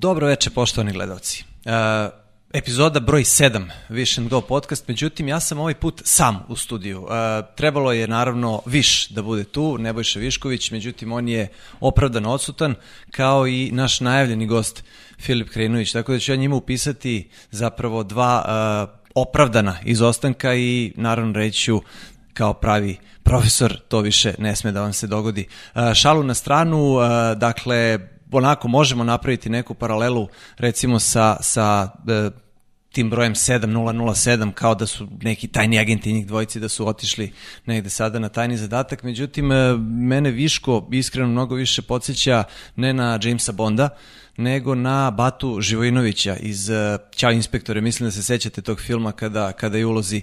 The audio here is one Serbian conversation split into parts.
Dobro veče, poštovani gledalci. Uh, epizoda broj 7 Viš and Go podcast, međutim ja sam ovaj put sam u studiju. Uh, trebalo je naravno Viš da bude tu, Nebojša Višković, međutim on je opravdano odsutan, kao i naš najavljeni gost Filip Krenović, tako da ću ja njima upisati zapravo dva uh, opravdana izostanka i naravno reću kao pravi profesor, to više ne sme da vam se dogodi. Šalu na stranu, dakle, onako možemo napraviti neku paralelu recimo sa, sa e, tim brojem 7007 kao da su neki tajni agenti njih dvojici da su otišli negde sada na tajni zadatak. Međutim, e, mene Viško iskreno mnogo više podsjeća ne na Jamesa Bonda, nego na Batu Živojinovića iz uh, Ćao inspektore. Mislim da se sećate tog filma kada, kada je ulozi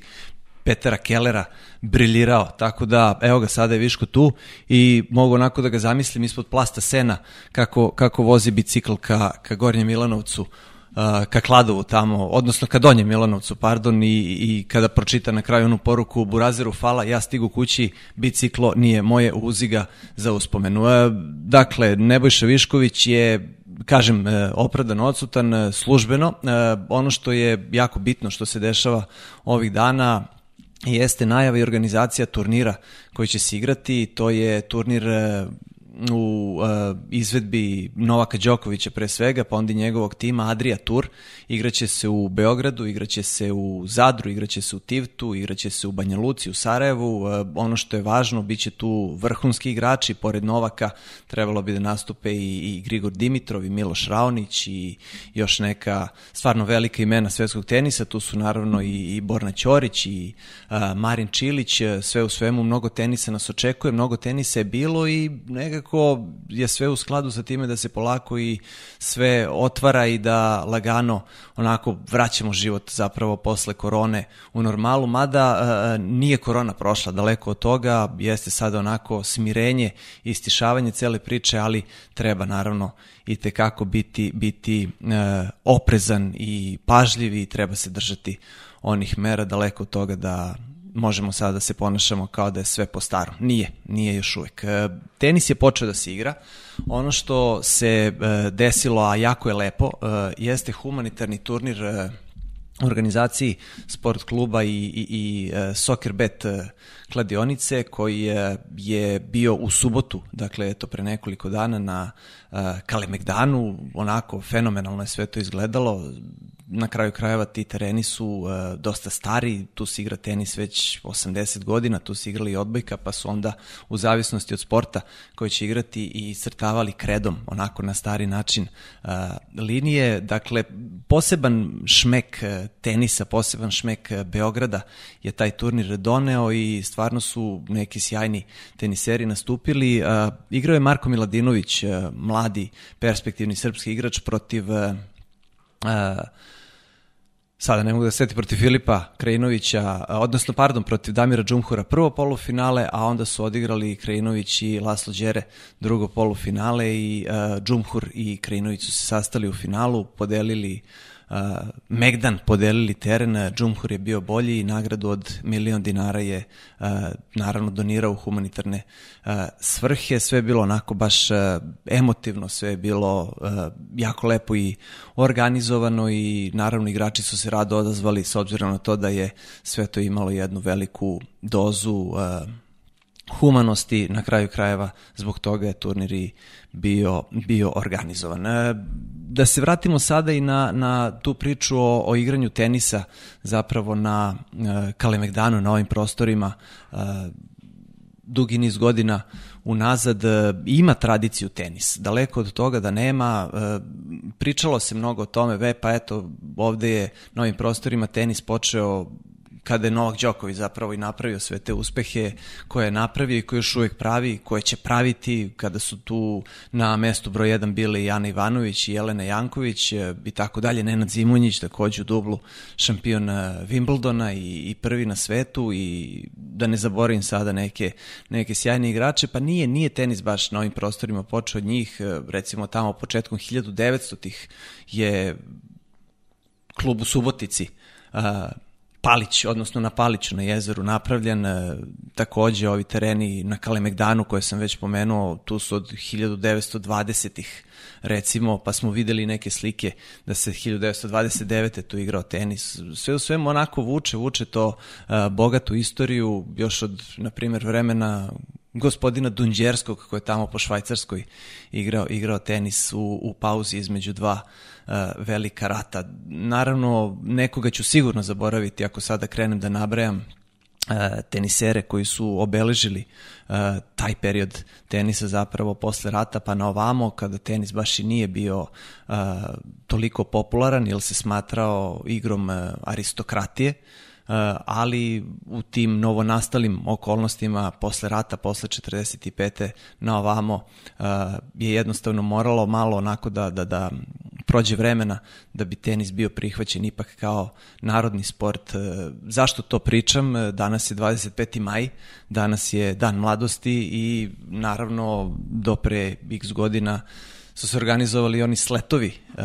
Petera Kellera briljirao, tako da evo ga sada je Viško tu i mogu onako da ga zamislim ispod plasta sena kako, kako vozi bicikl ka, ka Gornjem Milanovcu uh, ka Kladovu tamo, odnosno ka Donjem Milanovcu, pardon, i, i kada pročita na kraju onu poruku Burazeru fala, ja stigu kući, biciklo nije moje, uziga za uspomenu. Uh, dakle, Nebojša Višković je kažem, e, opravdan odsutan e, službeno. E, ono što je jako bitno što se dešava ovih dana, jeste najava i organizacija turnira koji će se igrati. To je turnir e, u uh, izvedbi Novaka Đokovića pre svega, pa onda i njegovog tima Adria Tour. Igraće se u Beogradu, igraće se u Zadru, igraće se u Tivtu, igraće se u Banja Luci, u Sarajevu. Uh, ono što je važno, bit će tu vrhunski igrači, pored Novaka trebalo bi da nastupe i, i Grigor Dimitrov i Miloš Raonić i još neka stvarno velika imena svetskog tenisa. Tu su naravno i, i Borna Ćorić i uh, Marin Čilić. Sve u svemu mnogo tenisa nas očekuje, mnogo tenisa je bilo i nekako nekako je sve u skladu sa time da se polako i sve otvara i da lagano onako vraćamo život zapravo posle korone u normalu, mada e, nije korona prošla daleko od toga, jeste sada onako smirenje i stišavanje cele priče, ali treba naravno i tekako biti, biti e, oprezan i pažljiv i treba se držati onih mera daleko od toga da možemo sada da se ponašamo kao da je sve po starom. Nije, nije još uvek. E, tenis je počeo da se igra. Ono što se e, desilo, a jako je lepo, e, jeste humanitarni turnir organizaciji sport kluba i, i, i Soccer Bet kladionice koji je, bio u subotu, dakle eto pre nekoliko dana na Kalemegdanu, onako fenomenalno je sve to izgledalo, na kraju krajeva ti tereni su uh, dosta stari, tu se igra tenis već 80 godina, tu se igrali i odbojka, pa su onda u zavisnosti od sporta koji će igrati i crtavali kredom, onako na stari način uh, linije. Dakle, poseban šmek tenisa, poseban šmek Beograda je taj turnir doneo i stvarno su neki sjajni teniseri nastupili. Igrao je Marko Miladinović, mladi perspektivni srpski igrač protiv sada ne mogu da seti protiv Filipa Krajinovića, odnosno, pardon, protiv Damira Džumhura prvo polufinale, a onda su odigrali Krajinović i Laslo Đere drugo polufinale i uh, Džumhur i Krajinović su se sastali u finalu, podelili uh, Megdan podelili teren, Džumhur je bio bolji i nagradu od milion dinara je naravno donirao u humanitarne svrhe. Sve je bilo onako baš emotivno, sve je bilo jako lepo i organizovano i naravno igrači su se rado odazvali s obzirom na to da je sve to imalo jednu veliku dozu uh, humanosti na kraju krajeva zbog toga je turnir i bio, bio organizovan. E, da se vratimo sada i na, na tu priču o, o igranju tenisa zapravo na e, Kalemegdanu, na ovim prostorima e, dugi niz godina unazad ima tradiciju tenis. Daleko od toga da nema, pričalo se mnogo o tome, ve pa eto ovde je na ovim prostorima tenis počeo kada je Novak Đoković zapravo i napravio sve te uspehe koje je napravio i koje još uvek pravi, koje će praviti kada su tu na mestu broj 1 bili Jana Ivanović i Jelena Janković e, i tako dalje, Nenad Zimunjić takođe u dublu šampion e, Wimbledona i, i prvi na svetu i da ne zaboravim sada neke, neke sjajne igrače, pa nije, nije tenis baš na ovim prostorima počeo od njih, e, recimo tamo početkom 1900-ih je klub u Subotici Palić, odnosno na Paliću na jezeru napravljen, e, takođe ovi tereni na Kalemegdanu koje sam već pomenuo, tu su od 1920-ih recimo, pa smo videli neke slike da se 1929. tu igrao tenis. Sve u svemu onako vuče, vuče to uh, bogatu istoriju još od, na primjer, vremena gospodina Dunđerskog koji je tamo po Švajcarskoj igrao, igrao tenis u, u pauzi između dva uh, velika rata. Naravno, nekoga ću sigurno zaboraviti ako sada krenem da nabrajam uh, tenisere koji su obeležili uh, taj period tenisa zapravo posle rata pa na ovamo kada tenis baš i nije bio uh, toliko popularan ili se smatrao igrom aristokratije ali u tim novonastalim okolnostima posle rata, posle 45. na ovamo je jednostavno moralo malo onako da, da, da prođe vremena da bi tenis bio prihvaćen ipak kao narodni sport. Zašto to pričam? Danas je 25. maj, danas je dan mladosti i naravno do pre x godina su se organizovali oni sletovi, e,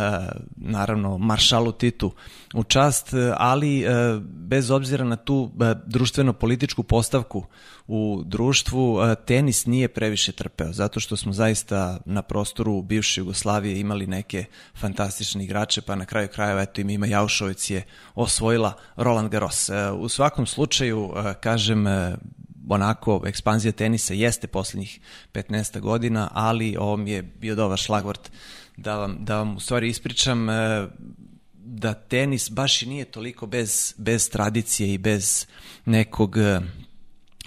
naravno maršalu Titu u čast, ali e, bez obzira na tu e, društveno-političku postavku u društvu, tenis nije previše trpeo, zato što smo zaista na prostoru bivše Jugoslavije imali neke fantastične igrače, pa na kraju krajeva, eto im ima Jaušovec je osvojila Roland Garros. U svakom slučaju, kažem, onako ekspanzija tenisa jeste poslednjih 15 godina, ali ovo mi je bio dobar šlagvort da vam, da vam u stvari ispričam e, da tenis baš i nije toliko bez, bez tradicije i bez nekog e,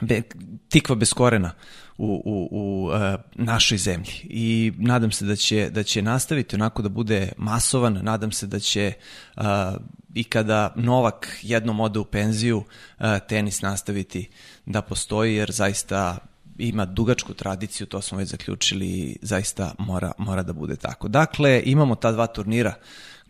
be, tikva bez korena u, u, u uh, našoj zemlji i nadam se da će, da će nastaviti onako da bude masovan, nadam se da će uh, i kada Novak jednom ode u penziju, uh, tenis nastaviti da postoji jer zaista ima dugačku tradiciju, to smo već zaključili i zaista mora, mora da bude tako. Dakle, imamo ta dva turnira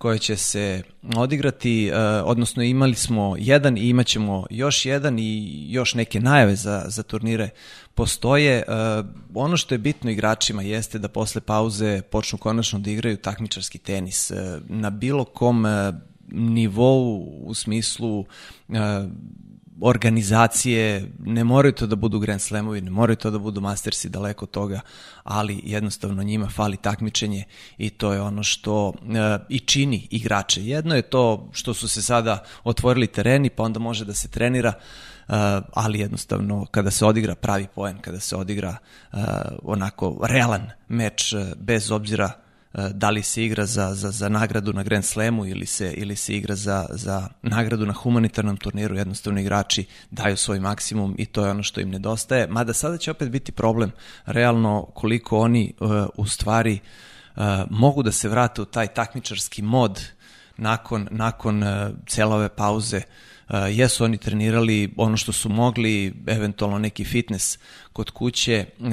koje će se odigrati, uh, odnosno imali smo jedan i imat ćemo još jedan i još neke najave za, za turnire postoje. Uh, ono što je bitno igračima jeste da posle pauze počnu konačno da igraju takmičarski tenis. Uh, na bilo kom nivou u smislu organizacije, ne moraju to da budu Grand Slamovi, ne moraju to da budu Mastersi, daleko toga, ali jednostavno njima fali takmičenje i to je ono što e, i čini igrače. Jedno je to što su se sada otvorili tereni, pa onda može da se trenira, Uh, ali jednostavno kada se odigra pravi poen, kada se odigra uh, onako realan meč uh, bez obzira E, da li se igra za, za, za nagradu na Grand Slamu ili se, ili se igra za, za nagradu na humanitarnom turniru, jednostavno igrači daju svoj maksimum i to je ono što im nedostaje, mada sada će opet biti problem realno koliko oni uh, u stvari uh, mogu da se vrate u taj takmičarski mod nakon, nakon uh, cele ove pauze. Uh, jesu oni trenirali ono što su mogli, eventualno neki fitness kod kuće, uh,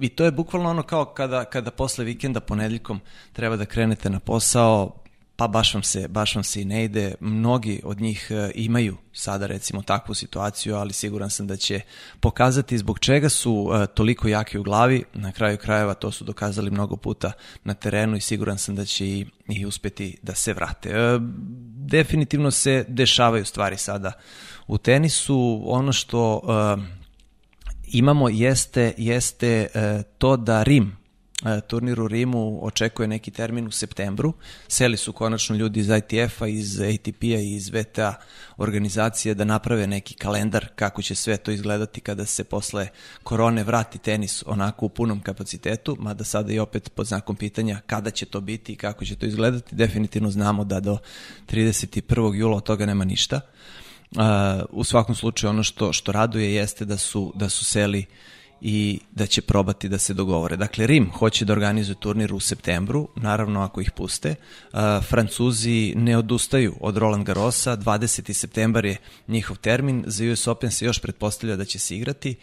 i to je bukvalno ono kao kada, kada posle vikenda ponedeljkom treba da krenete na posao, pa baš vam se, baš vam se i ne ide. Mnogi od njih e, imaju sada recimo takvu situaciju, ali siguran sam da će pokazati zbog čega su e, toliko jaki u glavi. Na kraju krajeva to su dokazali mnogo puta na terenu i siguran sam da će i, i uspeti da se vrate. E, definitivno se dešavaju stvari sada u tenisu. Ono što imamo jeste, jeste e, to da Rim, e, turnir u Rimu očekuje neki termin u septembru. Seli su konačno ljudi iz ITF-a, iz ATP-a i iz VTA organizacije da naprave neki kalendar kako će sve to izgledati kada se posle korone vrati tenis onako u punom kapacitetu, mada sada i opet pod znakom pitanja kada će to biti i kako će to izgledati. Definitivno znamo da do 31. jula od toga nema ništa. Uh, u svakom slučaju ono što što raduje jeste da su da su seli i da će probati da se dogovore. Dakle, Rim hoće da organizuje turnir u septembru, naravno ako ih puste. Uh, Francuzi ne odustaju od Roland Garrosa, 20. septembar je njihov termin, za US Open se još pretpostavlja da će se igrati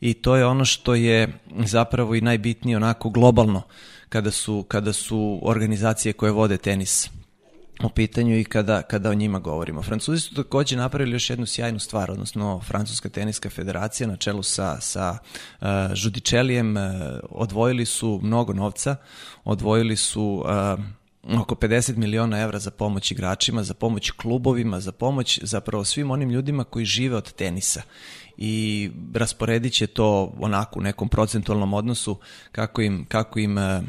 i to je ono što je zapravo i najbitnije onako globalno kada su, kada su organizacije koje vode tenis u pitanju i kada, kada o njima govorimo. Francuzi su takođe napravili još jednu sjajnu stvar, odnosno Francuska teniska federacija na čelu sa, sa uh, Žudičelijem uh, odvojili su mnogo novca, odvojili su uh, oko 50 miliona evra za pomoć igračima, za pomoć klubovima, za pomoć zapravo svim onim ljudima koji žive od tenisa i rasporedit će to onako u nekom procentualnom odnosu kako im, kako im e,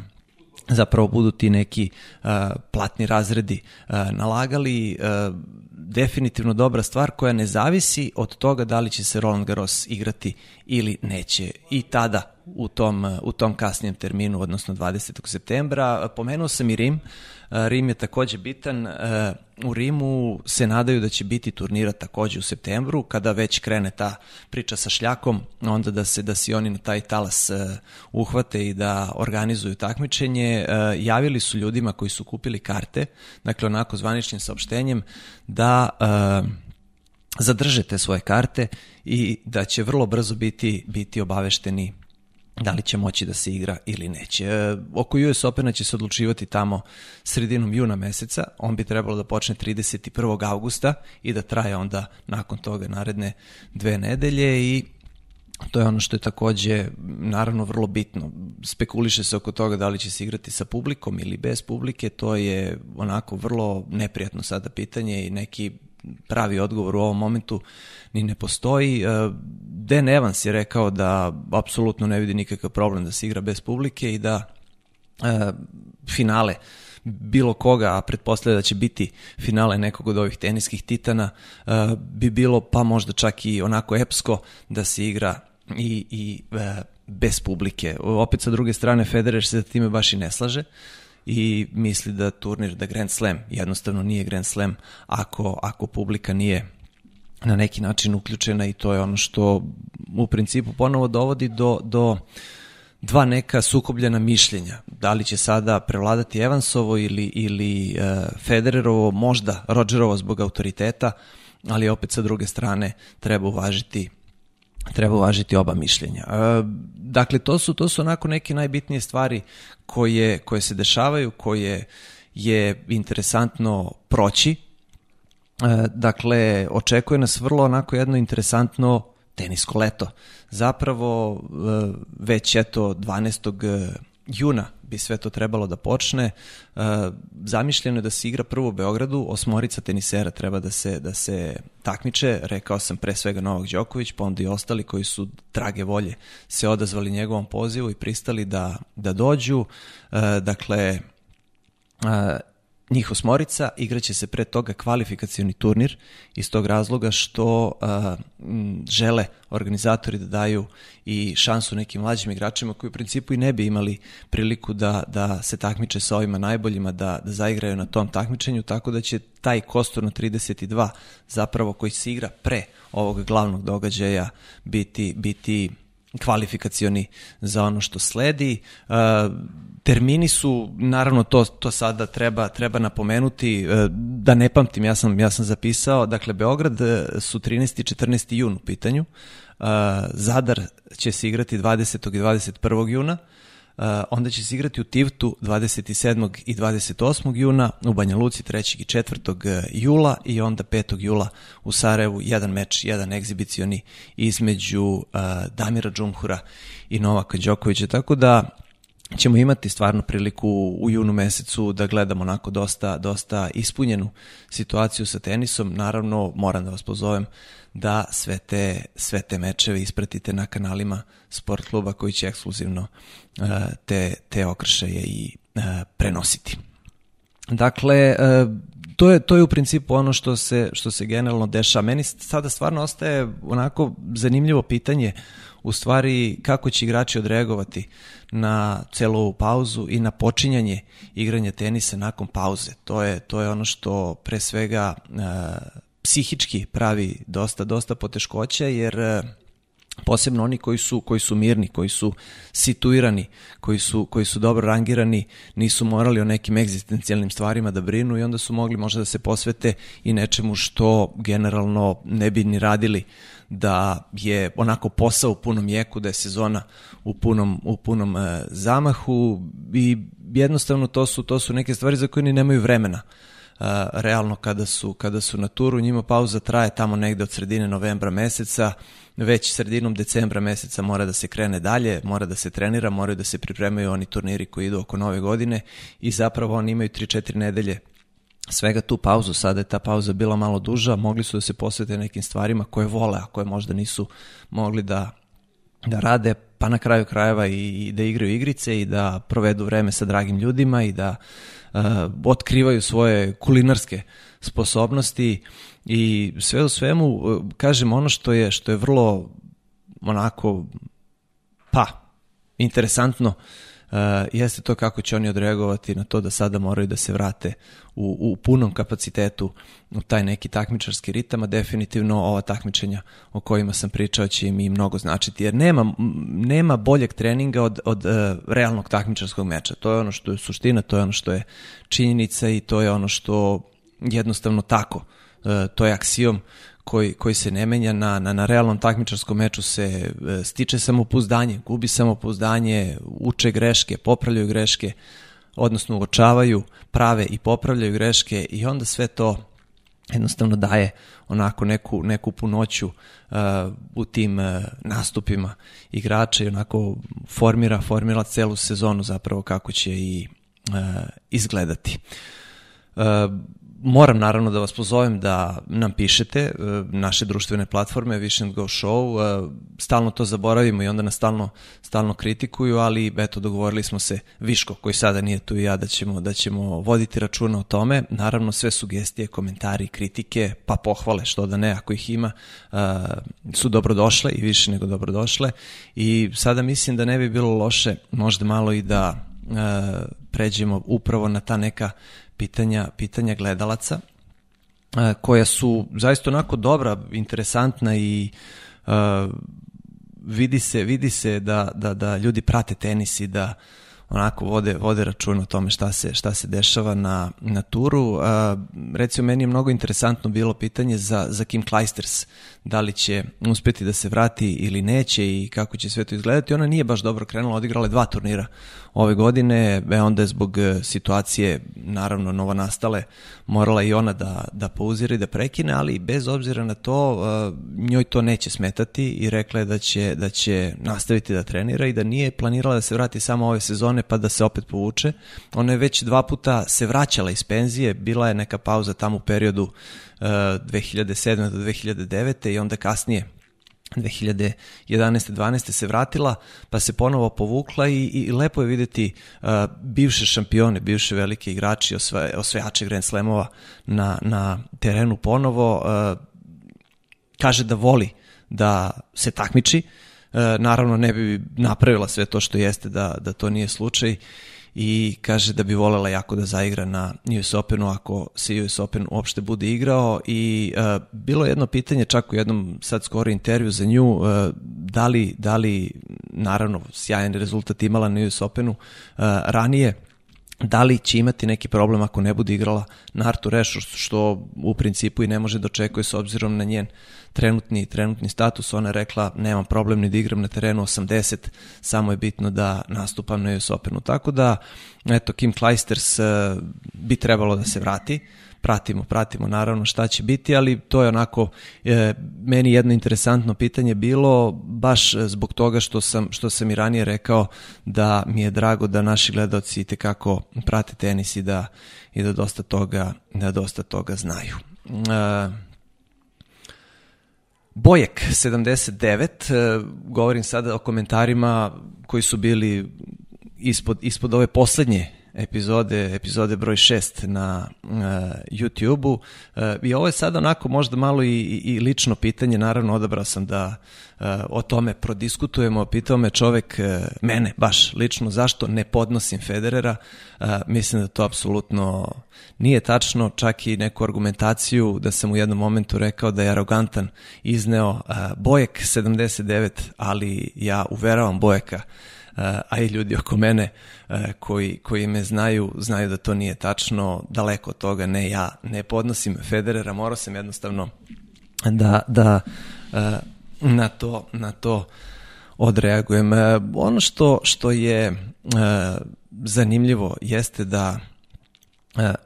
zapravo budu ti neki uh, platni razredi uh, nalagali uh, definitivno dobra stvar koja ne zavisi od toga da li će se Roland Garros igrati ili neće. I tada u tom, u tom kasnijem terminu, odnosno 20. septembra, pomenuo sam i Rim, Rim je takođe bitan. U Rimu se nadaju da će biti turnira takođe u septembru, kada već krene ta priča sa šljakom, onda da se da si oni na taj talas uhvate i da organizuju takmičenje. Javili su ljudima koji su kupili karte, dakle onako zvaničnim saopštenjem, da zadržete svoje karte i da će vrlo brzo biti biti obavešteni da li će moći da se igra ili neće. E, oko US Opena će se odlučivati tamo sredinom juna meseca, on bi trebalo da počne 31. augusta i da traje onda nakon toga naredne dve nedelje i To je ono što je takođe naravno vrlo bitno. Spekuliše se oko toga da li će se igrati sa publikom ili bez publike, to je onako vrlo neprijatno sada pitanje i neki pravi odgovor u ovom momentu ni ne postoji. E, Dan Evans je rekao da apsolutno ne vidi nikakav problem da se igra bez publike i da e, finale bilo koga, a pretpostavlja da će biti finale nekog od ovih teniskih titana, e, bi bilo pa možda čak i onako epsko da se igra i, i bez publike. Opet sa druge strane Federer se time baš i ne slaže i misli da turnir, da Grand Slam jednostavno nije Grand Slam ako, ako publika nije na neki način uključena i to je ono što u principu ponovo dovodi do, do dva neka sukobljena mišljenja. Da li će sada prevladati Evansovo ili, ili uh, Federerovo, možda Rodgerovo zbog autoriteta, ali opet sa druge strane treba uvažiti treba uvažiti oba mišljenja. Uh, dakle, to su, to su onako neke najbitnije stvari koje, koje se dešavaju, koje je interesantno proći E, dakle, očekuje nas vrlo onako jedno interesantno tenisko leto. Zapravo, e, već eto 12. E, juna bi sve to trebalo da počne. Zamišljeno je da se igra prvo u Beogradu, osmorica tenisera treba da se, da se takmiče, rekao sam pre svega Novak Đoković, pa onda i ostali koji su drage volje se odazvali njegovom pozivu i pristali da, da dođu. Dakle, njih osmorica, igraće se pre toga kvalifikacioni turnir iz tog razloga što a, m, žele organizatori da daju i šansu nekim mlađim igračima koji u principu i ne bi imali priliku da, da se takmiče sa ovima najboljima, da, da zaigraju na tom takmičenju, tako da će taj kostur na 32 zapravo koji se igra pre ovog glavnog događaja biti, biti kvalifikacioni za ono što sledi. Uh, termini su, naravno to, to sada treba, treba napomenuti, uh, da ne pamtim, ja sam, ja sam zapisao, dakle Beograd uh, su 13. i 14. jun u pitanju, Zadar će se igrati 20. i 21. juna, onda će se igrati u Tivtu 27. i 28. juna, u Banja Luci 3. i 4. jula i onda 5. jula u Sarajevu jedan meč, jedan egzibicioni između uh, Damira Džumhura i Novaka Đokovića, tako da ćemo imati stvarno priliku u junu mesecu da gledamo onako dosta, dosta ispunjenu situaciju sa tenisom. Naravno, moram da vas pozovem da sve te, sve te mečeve ispratite na kanalima sport kluba koji će ekskluzivno uh, te, te okršaje i uh, prenositi. Dakle, uh, to je to je u principu ono što se što se generalno dešava. Meni sada stvarno ostaje onako zanimljivo pitanje u stvari kako će igrači odreagovati na celu ovu pauzu i na počinjanje igranja tenisa nakon pauze. To je to je ono što pre svega uh, psihički pravi dosta dosta poteškoća jer posebno oni koji su koji su mirni, koji su situirani, koji su koji su dobro rangirani, nisu morali o nekim egzistencijalnim stvarima da brinu i onda su mogli možda da se posvete i nečemu što generalno ne bi ni radili da je onako posao u punom jeku, da je sezona u punom, u punom e, zamahu i jednostavno to su, to su neke stvari za koje ni nemaju vremena realno kada su, kada su na turu, njima pauza traje tamo negde od sredine novembra meseca, već sredinom decembra meseca mora da se krene dalje, mora da se trenira, moraju da se pripremaju oni turniri koji idu oko nove godine i zapravo oni imaju 3-4 nedelje svega tu pauzu, sada je ta pauza bila malo duža, mogli su da se posvete nekim stvarima koje vole, a koje možda nisu mogli da, da rade, pa na kraju krajeva i, i da igraju igrice i da provedu vreme sa dragim ljudima i da otkrivaju svoje kulinarske sposobnosti i sve u svemu, uh, kažem, ono što je, što je vrlo onako, pa, interesantno, uh, jeste to kako će oni odreagovati na to da sada moraju da se vrate u, u punom kapacitetu u taj neki takmičarski ritam, a definitivno ova takmičenja o kojima sam pričao će im i mnogo značiti, jer nema, nema boljeg treninga od, od uh, realnog takmičarskog meča. To je ono što je suština, to je ono što je činjenica i to je ono što jednostavno tako, uh, to je aksijom koji, koji se ne menja na, na, na realnom takmičarskom meču se e, stiče samopouzdanje, gubi samopouzdanje, uče greške, popravljaju greške, odnosno uočavaju, prave i popravljaju greške i onda sve to jednostavno daje onako neku, neku punoću uh, u tim uh, nastupima igrača i onako formira, formira celu sezonu zapravo kako će i uh, izgledati. Uh, moram naravno da vas pozovem da nam pišete e, naše društvene platforme Vision Go Show, e, stalno to zaboravimo i onda nas stalno, stalno kritikuju, ali eto dogovorili smo se Viško koji sada nije tu i ja da ćemo, da ćemo voditi računa o tome. Naravno sve sugestije, komentari, kritike, pa pohvale što da ne ako ih ima e, su dobrodošle i više nego dobrodošle i sada mislim da ne bi bilo loše možda malo i da pređemo upravo na ta neka pitanja, pitanja gledalaca koja su zaista onako dobra, interesantna i uh, vidi se, vidi se da, da, da ljudi prate tenis i da onako vode, vode račun o tome šta se, šta se dešava na, na turu. Uh, recimo, meni je mnogo interesantno bilo pitanje za, za Kim Kleisters, da li će uspeti da se vrati ili neće i kako će sve to izgledati. Ona nije baš dobro krenula, odigrala dva turnira ove godine, e onda je zbog e, situacije, naravno, nova nastale, morala i ona da, da pauzira i da prekine, ali bez obzira na to, uh, njoj to neće smetati i rekla je da će, da će nastaviti da trenira i da nije planirala da se vrati samo ove sezone pa da se opet povuče. Ona je već dva puta se vraćala iz penzije, bila je neka pauza tamo u periodu 2007. do 2009. i onda kasnije 2011. 12. se vratila, pa se ponovo povukla i, i lepo je videti uh, bivše šampione, bivše velike igrači, osve, osvajače Grand Slamova na, na terenu ponovo. Uh, kaže da voli da se takmiči, uh, naravno ne bi napravila sve to što jeste da, da to nije slučaj i kaže da bi volela jako da zaigra na US Openu ako se US Open uopšte bude igrao i uh, bilo je jedno pitanje čak u jednom sad skoro intervju za nju uh, da, li, da li naravno sjajan rezultat imala na US Openu uh, ranije da li će imati neki problem ako ne bude igrala na Artur Ashe, što u principu i ne može da očekuje s obzirom na njen trenutni, trenutni status. Ona je rekla, nemam problem ni da igram na terenu 80, samo je bitno da nastupam na US Openu. Tako da, eto, Kim Kleisters uh, bi trebalo da se vrati. Pratimo, pratimo naravno šta će biti, ali to je onako e, meni jedno interesantno pitanje bilo baš zbog toga što sam, što sam i ranije rekao da mi je drago da naši gledalci te kako prate tenis i da, i da dosta toga, da dosta toga znaju. E, Bojek 79, e, govorim sada o komentarima koji su bili ispod, ispod ove poslednje epizode, epizode broj 6 na uh, YouTube-u. Uh, I ovo je sad onako možda malo i, i lično pitanje, naravno odabrao sam da uh, o tome prodiskutujemo. Pitao me čovek, uh, mene baš lično, zašto ne podnosim Federera. Uh, mislim da to apsolutno nije tačno, čak i neku argumentaciju da sam u jednom momentu rekao da je arogantan izneo uh, Bojek 79, ali ja uveravam Bojeka a i ljudi oko mene koji, koji me znaju, znaju da to nije tačno, daleko od toga, ne, ja ne podnosim Federera, morao sam jednostavno da, da na to, na to odreagujem. Ono što, što je zanimljivo jeste da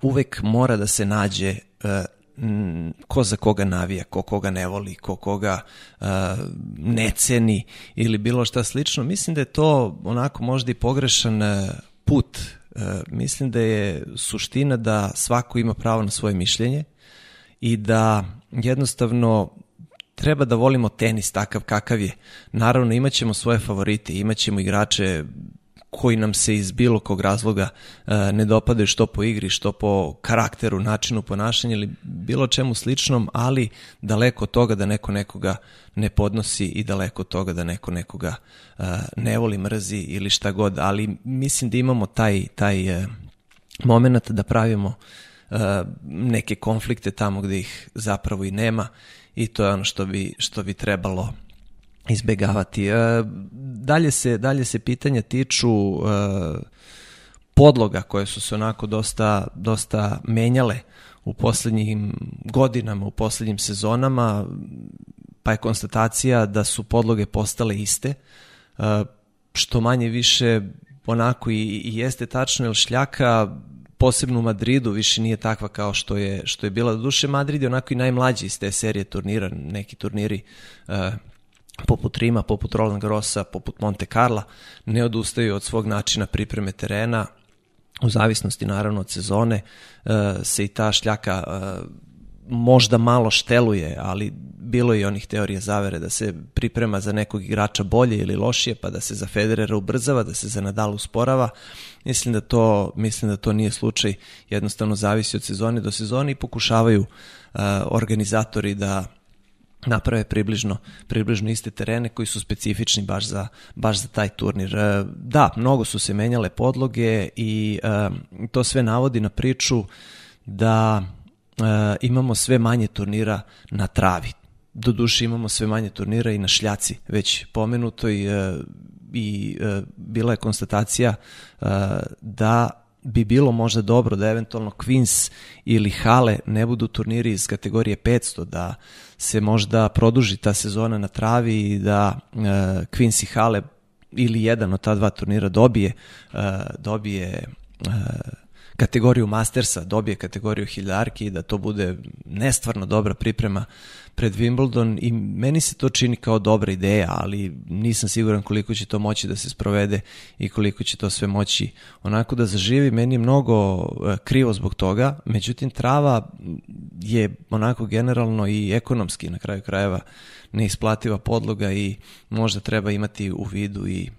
uvek mora da se nađe ko za koga navija, ko koga ne voli, ko koga uh, ne ceni ili bilo šta slično. Mislim da je to onako možda i pogrešan uh, put. Uh, mislim da je suština da svako ima pravo na svoje mišljenje i da jednostavno treba da volimo tenis takav kakav je. Naravno imaćemo svoje favorite, imaćemo igrače koji nam se iz bilo kog razloga e, ne dopadaju što po igri, što po karakteru, načinu ponašanja ili bilo čemu sličnom, ali daleko od toga da neko nekoga ne podnosi i daleko od toga da neko nekoga e, ne voli, mrzi ili šta god, ali mislim da imamo taj, taj e, moment da pravimo neke konflikte tamo gde ih zapravo i nema i to je ono što bi, što bi trebalo izbegavati. E, dalje se, dalje se pitanja tiču e, podloga koje su se onako dosta, dosta menjale u poslednjim godinama, u poslednjim sezonama, pa je konstatacija da su podloge postale iste, e, što manje više onako i, i jeste tačno, jer šljaka posebno u Madridu više nije takva kao što je, što je bila. Do duše Madrid je onako i najmlađi iz te serije turnira, neki turniri uh, poput Rima, poput Roland Grossa, poput Monte Carla, ne odustaju od svog načina pripreme terena, u zavisnosti naravno od sezone uh, se i ta šljaka uh, možda malo šteluje, ali bilo je onih teorija zavere da se priprema za nekog igrača bolje ili lošije, pa da se za Federera ubrzava, da se za Nadal usporava. Mislim da to, mislim da to nije slučaj, jednostavno zavisi od sezone do sezone i pokušavaju uh, organizatori da naprave približno, približno iste terene koji su specifični baš za, baš za taj turnir. E, da, mnogo su se menjale podloge i e, to sve navodi na priču da e, imamo sve manje turnira na travi. Doduše imamo sve manje turnira i na šljaci, već pomenuto i, i bila je konstatacija da bi bilo možda dobro da eventualno Queens ili Hale ne budu turniri iz kategorije 500, da se možda produži ta sezona na travi i da uh, Queens i Hale ili jedan od ta dva turnira dobije, uh, dobije uh, kategoriju Mastersa, dobije kategoriju hiljarki i da to bude nestvarno dobra priprema pred Wimbledon i meni se to čini kao dobra ideja, ali nisam siguran koliko će to moći da se sprovede i koliko će to sve moći onako da zaživi. Meni je mnogo e, krivo zbog toga, međutim trava je onako generalno i ekonomski na kraju krajeva neisplativa podloga i možda treba imati u vidu i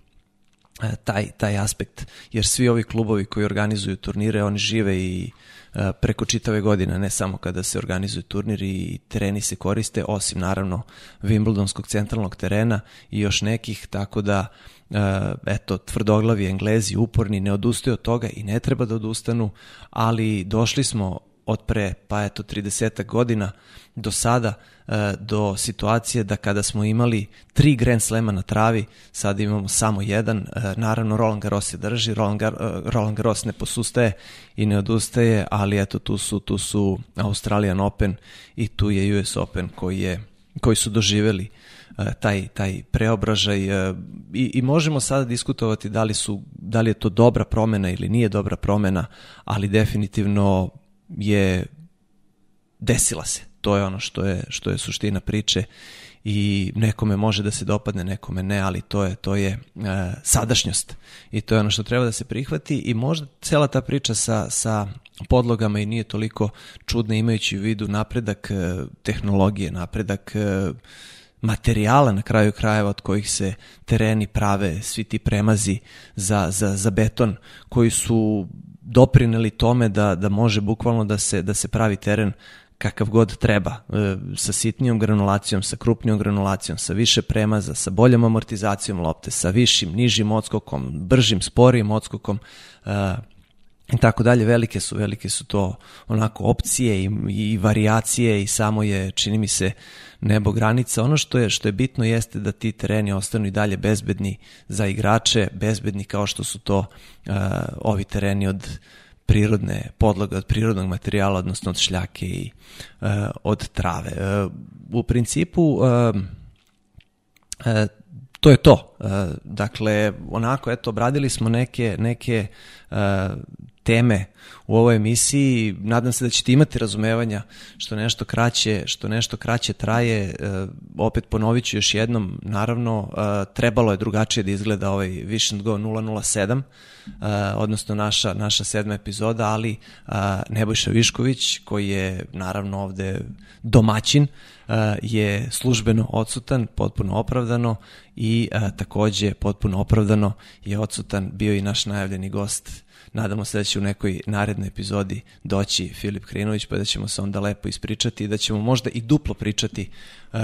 taj, taj aspekt, jer svi ovi klubovi koji organizuju turnire, oni žive i E, preko čitave godine, ne samo kada se organizuju turniri i tereni se koriste, osim naravno Wimbledonskog centralnog terena i još nekih, tako da e, eto, tvrdoglavi englezi, uporni, ne odustaju od toga i ne treba da odustanu, ali došli smo od pre, pa eto, 30 godina do sada, e, do situacije da kada smo imali tri Grand Slema na travi, sada imamo samo jedan. E, naravno, Roland Garros se drži, Roland, Gar, e, Roland Garros ne posustaje i ne odustaje, ali eto, tu su, tu su Australian Open i tu je US Open koji, je, koji su doživeli taj, taj preobražaj i, i možemo sada diskutovati da li, su, da li je to dobra promena ili nije dobra promena, ali definitivno je desila se. To je ono što je, što je suština priče i nekome može da se dopadne, nekome ne, ali to je to je e, sadašnjost i to je ono što treba da se prihvati i možda cela ta priča sa, sa podlogama i nije toliko čudna imajući u vidu napredak e, tehnologije, napredak e, materijala na kraju krajeva od kojih se tereni prave, svi ti premazi za, za, za beton koji su doprineli tome da, da može bukvalno da se, da se pravi teren kakav god treba, e, sa sitnijom granulacijom, sa krupnijom granulacijom, sa više premaza, sa boljom amortizacijom lopte, sa višim, nižim odskokom, bržim, sporijim odskokom, e, i tako dalje, velike su, velike su to onako opcije i, i variacije i samo je, čini mi se, nebo granica. Ono što je, što je bitno jeste da ti tereni ostanu i dalje bezbedni za igrače, bezbedni kao što su to uh, ovi tereni od prirodne podloge, od prirodnog materijala, odnosno od šljake i uh, od trave. Uh, u principu uh, uh, to je to. Dakle, onako, eto, obradili smo neke, neke uh, teme u ovoj emisiji. Nadam se da ćete imati razumevanja što nešto kraće, što nešto kraće traje. E, opet ponovit ću još jednom, naravno, e, trebalo je drugačije da izgleda ovaj Vision Go 007, odnosno naša, naša sedma epizoda, ali Nebojša Višković, koji je naravno ovde domaćin, je službeno odsutan, potpuno opravdano i takođe potpuno opravdano je odsutan bio i naš najavljeni gost Nadamo se da će u nekoj narednoj epizodi doći Filip Krinović pa da ćemo se onda lepo ispričati i da ćemo možda i duplo pričati uh,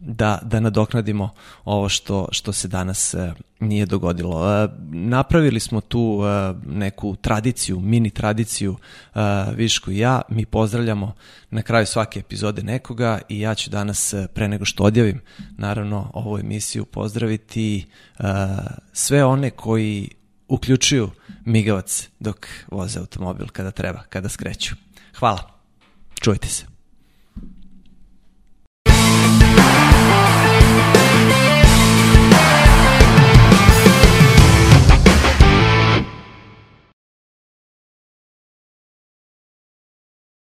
da, da nadoknadimo ovo što, što se danas uh, nije dogodilo. Uh, napravili smo tu neku tradiciju, mini tradiciju Viško i ja. Mi pozdravljamo na kraju svake epizode nekoga i ja ću danas pre nego što odjavim naravno ovu emisiju pozdraviti sve one koji uključuju migavac dok voze automobil kada treba, kada skreću. Hvala. Čujte se.